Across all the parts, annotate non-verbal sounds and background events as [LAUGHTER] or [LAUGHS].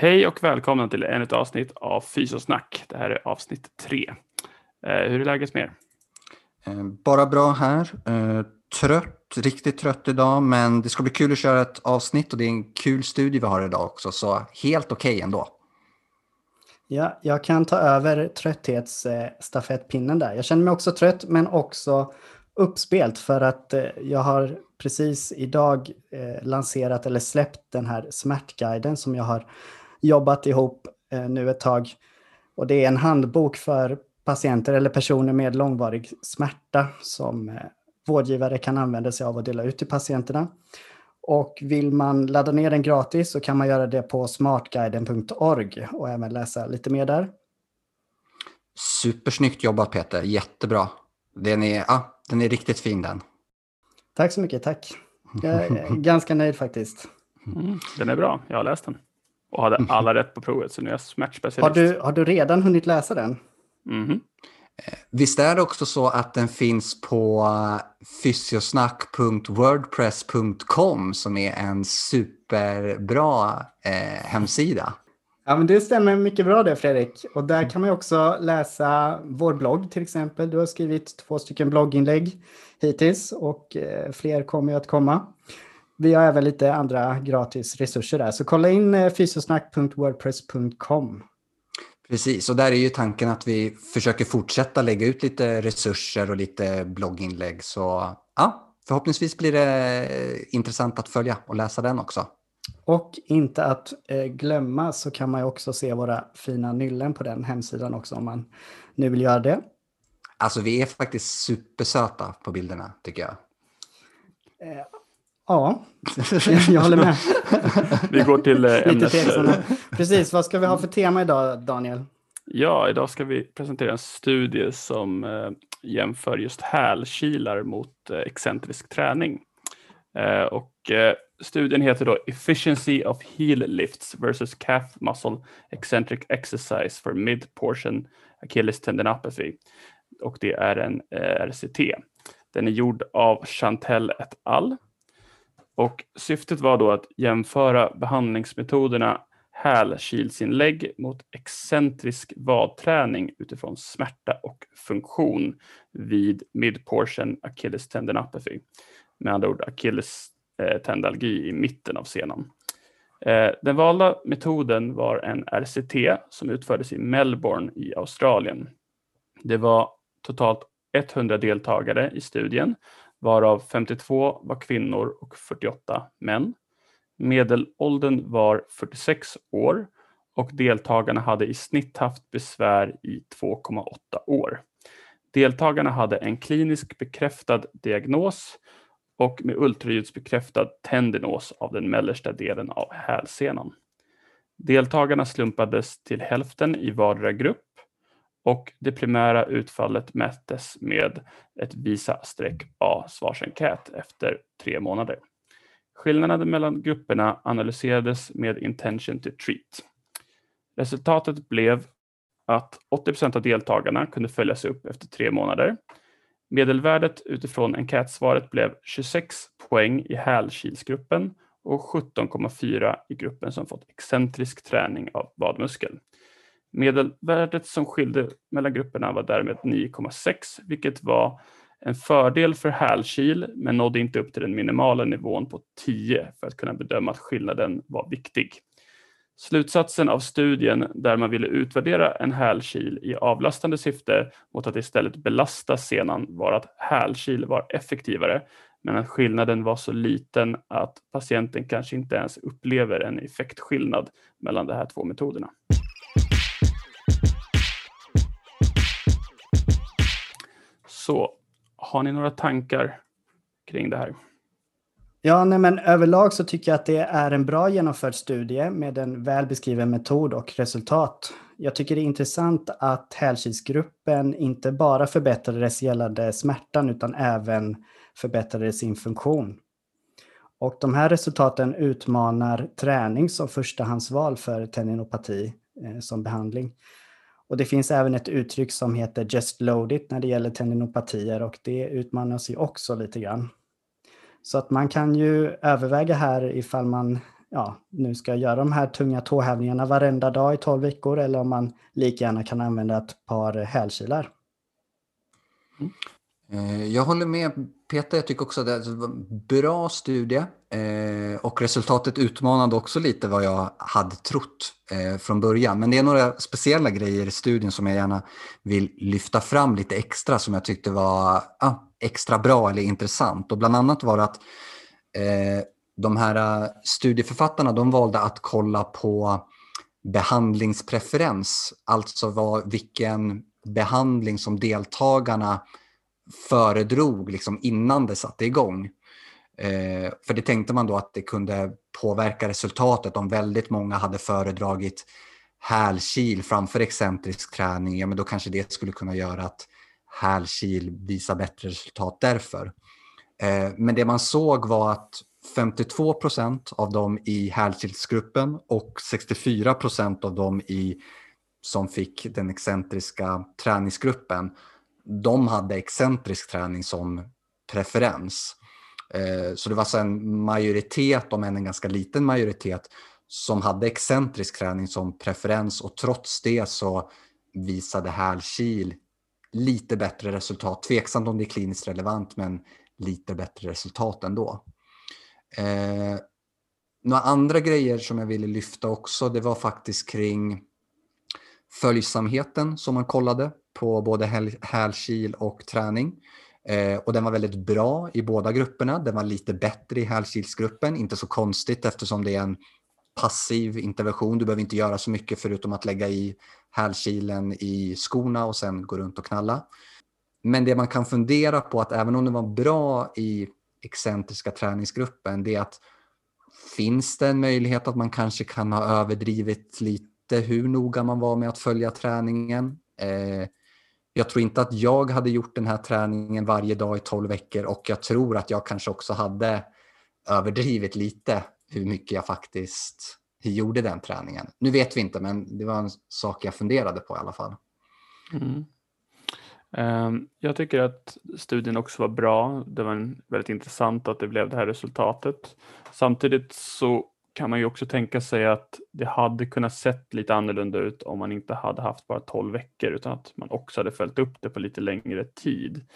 Hej och välkomna till ännu ett avsnitt av Fysosnack. Det här är avsnitt tre. Eh, hur är läget med er? Eh, bara bra här. Eh, trött, riktigt trött idag, men det ska bli kul att köra ett avsnitt och det är en kul studie vi har idag också, så helt okej okay ändå. Ja, jag kan ta över trötthetsstafettpinnen där. Jag känner mig också trött, men också uppspelt för att jag har precis idag lanserat eller släppt den här smärtguiden som jag har jobbat ihop nu ett tag. Och det är en handbok för patienter eller personer med långvarig smärta som eh, vårdgivare kan använda sig av och dela ut till patienterna. Och vill man ladda ner den gratis så kan man göra det på smartguiden.org och även läsa lite mer där. Supersnyggt jobbat Peter, jättebra. Den är, ja, den är riktigt fin den. Tack så mycket, tack. Jag är [LAUGHS] ganska nöjd faktiskt. Mm, den är bra, jag har läst den. Och hade alla rätt på provet, så nu är jag smärtspecialist. Har du, har du redan hunnit läsa den? Mm. Visst är det också så att den finns på fysiosnack.wordpress.com som är en superbra eh, hemsida? Ja, men det stämmer mycket bra det Fredrik. Och där kan man också läsa vår blogg till exempel. Du har skrivit två stycken blogginlägg hittills och eh, fler kommer ju att komma. Vi har även lite andra gratis resurser där, så kolla in eh, fysiosnack.wordpress.com. Precis, och där är ju tanken att vi försöker fortsätta lägga ut lite resurser och lite blogginlägg. Så ja, förhoppningsvis blir det intressant att följa och läsa den också. Och inte att eh, glömma så kan man ju också se våra fina nyllen på den hemsidan också om man nu vill göra det. Alltså vi är faktiskt supersöta på bilderna tycker jag. Eh, ja, [LAUGHS] jag håller med. [LAUGHS] Vi går till eh, ämnet. Precis, vad ska vi ha för tema idag Daniel? Ja, idag ska vi presentera en studie som eh, jämför just hälkilar mot eh, excentrisk träning. Eh, och eh, studien heter då Efficiency of heel lifts versus calf muscle eccentric exercise for mid portion Achilles tendinopathy. Och det är en eh, RCT. Den är gjord av Chantel et al. Och syftet var då att jämföra behandlingsmetoderna hälkilsinlägg mot excentrisk vadträning utifrån smärta och funktion vid midportion Achilles tendinopathy. Med andra ord Achilles eh, tendalgi i mitten av senan. Eh, den valda metoden var en RCT som utfördes i Melbourne i Australien. Det var totalt 100 deltagare i studien varav 52 var kvinnor och 48 män. Medelåldern var 46 år och deltagarna hade i snitt haft besvär i 2,8 år. Deltagarna hade en kliniskt bekräftad diagnos och med ultraljudsbekräftad tendinos av den mellersta delen av hälsenan. Deltagarna slumpades till hälften i vardera grupp och det primära utfallet mättes med ett visa-a svarsenkät efter tre månader. Skillnaden mellan grupperna analyserades med intention to treat. Resultatet blev att 80% av deltagarna kunde följas upp efter tre månader. Medelvärdet utifrån enkätsvaret blev 26 poäng i hälkilsgruppen och 17,4 i gruppen som fått excentrisk träning av vadmuskel. Medelvärdet som skilde mellan grupperna var därmed 9,6 vilket var en fördel för hälkil men nådde inte upp till den minimala nivån på 10 för att kunna bedöma att skillnaden var viktig. Slutsatsen av studien där man ville utvärdera en hälkil i avlastande syfte mot att istället belasta senan var att hälkil var effektivare men att skillnaden var så liten att patienten kanske inte ens upplever en effektskillnad mellan de här två metoderna. Så har ni några tankar kring det här? Ja, nej, men överlag så tycker jag att det är en bra genomförd studie med en väl beskriven metod och resultat. Jag tycker det är intressant att hälkilsgruppen inte bara förbättrades gällande smärtan utan även förbättrade sin funktion. Och de här resultaten utmanar träning som förstahandsval för tendinopati eh, som behandling. Och det finns även ett uttryck som heter just load it när det gäller tendinopatier och det utmanas ju också lite grann. Så att man kan ju överväga här ifall man ja, nu ska göra de här tunga tåhävningarna varenda dag i 12 veckor eller om man lika gärna kan använda ett par hälkilar. Mm. Eh, jag håller med Peter, jag tycker också att det var en bra studie eh, och resultatet utmanade också lite vad jag hade trott eh, från början. Men det är några speciella grejer i studien som jag gärna vill lyfta fram lite extra som jag tyckte var extra bra eller intressant. Och bland annat var det att de här studieförfattarna de valde att kolla på behandlingspreferens, alltså vad, vilken behandling som deltagarna föredrog liksom innan det satte igång. Eh, för det tänkte man då att det kunde påverka resultatet om väldigt många hade föredragit hälkil framför excentrisk träning, ja men då kanske det skulle kunna göra att hälkil visar bättre resultat därför. Eh, men det man såg var att 52 procent av dem i hälkilsgruppen och 64 procent av dem i, som fick den excentriska träningsgruppen de hade excentrisk träning som preferens. Eh, så det var alltså en majoritet, om än en ganska liten majoritet, som hade excentrisk träning som preferens och trots det så visade hälkil lite bättre resultat. Tveksamt om det är kliniskt relevant men lite bättre resultat ändå. Eh, några andra grejer som jag ville lyfta också det var faktiskt kring följsamheten som man kollade på både hälkil och träning. Eh, och den var väldigt bra i båda grupperna. Den var lite bättre i hälkilsgruppen, inte så konstigt eftersom det är en passiv intervention. Du behöver inte göra så mycket förutom att lägga i hälkilen i skorna och sen gå runt och knalla. Men det man kan fundera på att även om det var bra i excentriska träningsgruppen, det är att finns det en möjlighet att man kanske kan ha överdrivit lite hur noga man var med att följa träningen? Eh, jag tror inte att jag hade gjort den här träningen varje dag i 12 veckor och jag tror att jag kanske också hade överdrivit lite hur mycket jag faktiskt gjorde den träningen. Nu vet vi inte, men det var en sak jag funderade på i alla fall. Mm. Ehm, jag tycker att studien också var bra. Det var väldigt intressant att det blev det här resultatet. Samtidigt så kan man ju också tänka sig att det hade kunnat sett lite annorlunda ut om man inte hade haft bara 12 veckor utan att man också hade följt upp det på lite längre tid.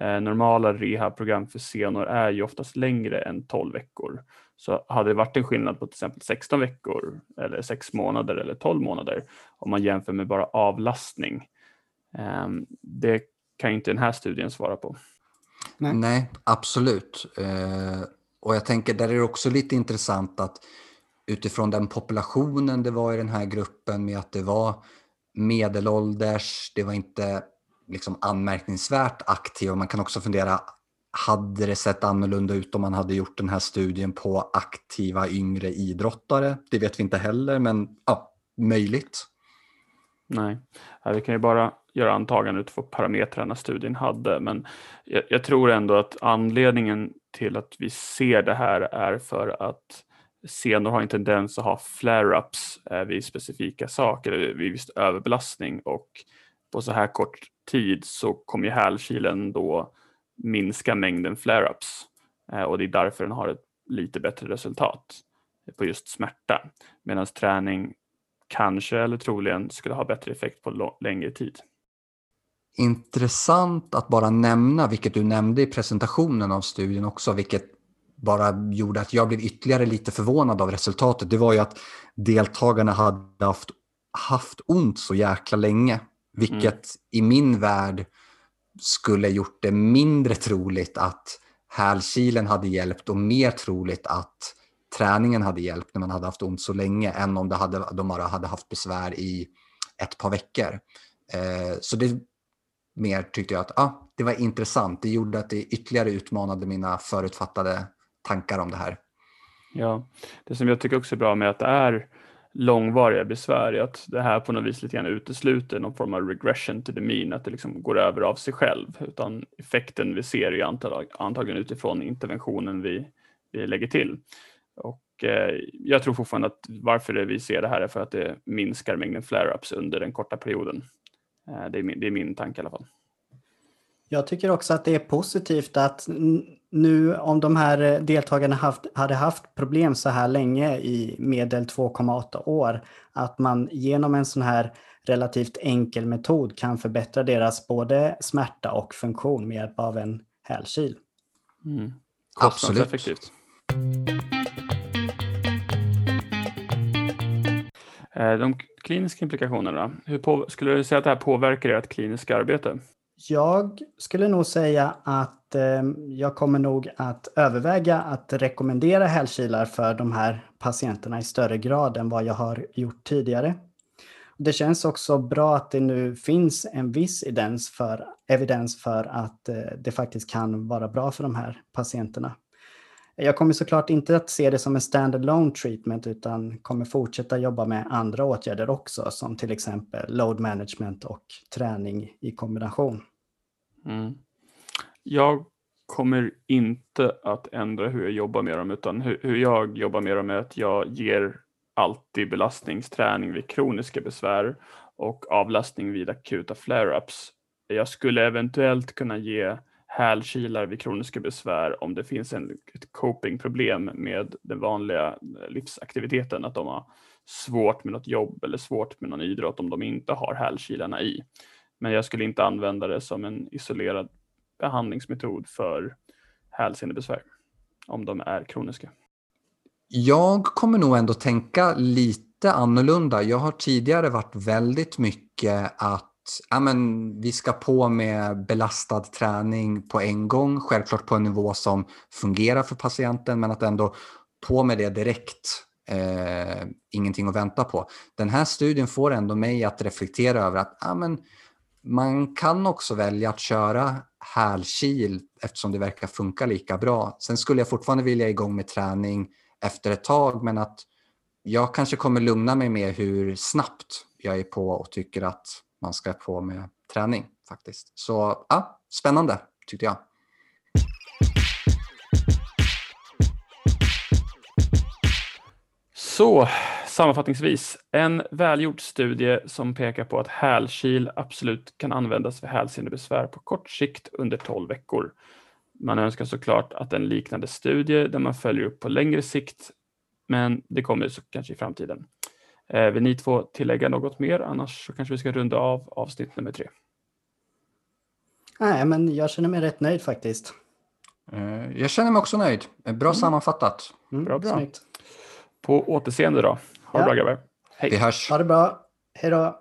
Eh, normala rehabprogram för senor är ju oftast längre än 12 veckor. Så hade det varit en skillnad på till exempel 16 veckor eller 6 månader eller 12 månader om man jämför med bara avlastning. Eh, det kan ju inte den här studien svara på. Nej, Nej absolut. Eh, och jag tänker där är det också lite intressant att utifrån den populationen det var i den här gruppen med att det var medelålders, det var inte liksom anmärkningsvärt aktiva. Man kan också fundera, hade det sett annorlunda ut om man hade gjort den här studien på aktiva yngre idrottare? Det vet vi inte heller, men ja, möjligt. Nej, vi kan ju bara göra antaganden utifrån parametrarna studien hade, men jag, jag tror ändå att anledningen till att vi ser det här är för att senor har en tendens att ha flare-ups eh, vid specifika saker, vid viss överbelastning och på så här kort tid så kommer ju hälkilen då minska mängden flare-ups eh, och det är därför den har ett lite bättre resultat på just smärta. Medan träning kanske eller troligen skulle ha bättre effekt på längre tid. Intressant att bara nämna, vilket du nämnde i presentationen av studien också, vilket bara gjorde att jag blev ytterligare lite förvånad av resultatet, det var ju att deltagarna hade haft, haft ont så jäkla länge. Vilket mm. i min värld skulle gjort det mindre troligt att hälkilen hade hjälpt och mer troligt att träningen hade hjälpt när man hade haft ont så länge än om det hade, de bara hade haft besvär i ett par veckor. Eh, så det mer tyckte jag att ah, det var intressant. Det gjorde att det ytterligare utmanade mina förutfattade tankar om det här. Ja, det som jag tycker också är bra med att det är långvariga besvär är att det här på något vis lite grann utesluter någon form av regression to the mean, att det liksom går över av sig själv, utan effekten vi ser är antagligen utifrån interventionen vi, vi lägger till. Och eh, jag tror fortfarande att varför vi ser det här är för att det minskar mängden flare-ups under den korta perioden. Eh, det, är min, det är min tanke i alla fall. Jag tycker också att det är positivt att nu om de här deltagarna haft, hade haft problem så här länge i medel 2,8 år, att man genom en sån här relativt enkel metod kan förbättra deras både smärta och funktion med hjälp av en hälkil. Mm. Kostnadseffektivt. Eh, de kliniska implikationerna, hur på, skulle du säga att det här påverkar ert kliniska arbete? Jag skulle nog säga att eh, jag kommer nog att överväga att rekommendera hälkilar för de här patienterna i större grad än vad jag har gjort tidigare. Det känns också bra att det nu finns en viss evidens för, evidens för att eh, det faktiskt kan vara bra för de här patienterna. Jag kommer såklart inte att se det som en standalone treatment utan kommer fortsätta jobba med andra åtgärder också som till exempel load management och träning i kombination. Mm. Jag kommer inte att ändra hur jag jobbar med dem utan hur, hur jag jobbar med dem är att jag ger alltid belastningsträning vid kroniska besvär och avlastning vid akuta flare-ups. Jag skulle eventuellt kunna ge hälkilar vid kroniska besvär om det finns en, ett copingproblem med den vanliga eh, livsaktiviteten, att de har svårt med något jobb eller svårt med någon idrott om de inte har hälkilarna i. Men jag skulle inte använda det som en isolerad behandlingsmetod för hälsenebesvär om de är kroniska. Jag kommer nog ändå tänka lite annorlunda. Jag har tidigare varit väldigt mycket att ja, men, vi ska på med belastad träning på en gång, självklart på en nivå som fungerar för patienten, men att ändå på med det direkt. Eh, ingenting att vänta på. Den här studien får ändå mig att reflektera över att ja, men, man kan också välja att köra hälkil eftersom det verkar funka lika bra. Sen skulle jag fortfarande vilja igång med träning efter ett tag, men att jag kanske kommer lugna mig med hur snabbt jag är på och tycker att man ska på med träning faktiskt. Så ja, spännande tyckte jag. Så sammanfattningsvis, en välgjord studie som pekar på att hälkil absolut kan användas för hälsenebesvär på kort sikt under 12 veckor. Man önskar såklart att en liknande studie där man följer upp på längre sikt, men det kommer så kanske i framtiden. Eh, vill ni två tillägga något mer? Annars så kanske vi ska runda av avsnitt nummer tre. Nej, men jag känner mig rätt nöjd faktiskt. Eh, jag känner mig också nöjd. Bra mm. sammanfattat. Mm, bra, bra. På återseende då. Ha ja. det bra grabbar. Hej. Vi hörs. Ha det bra. Hej då.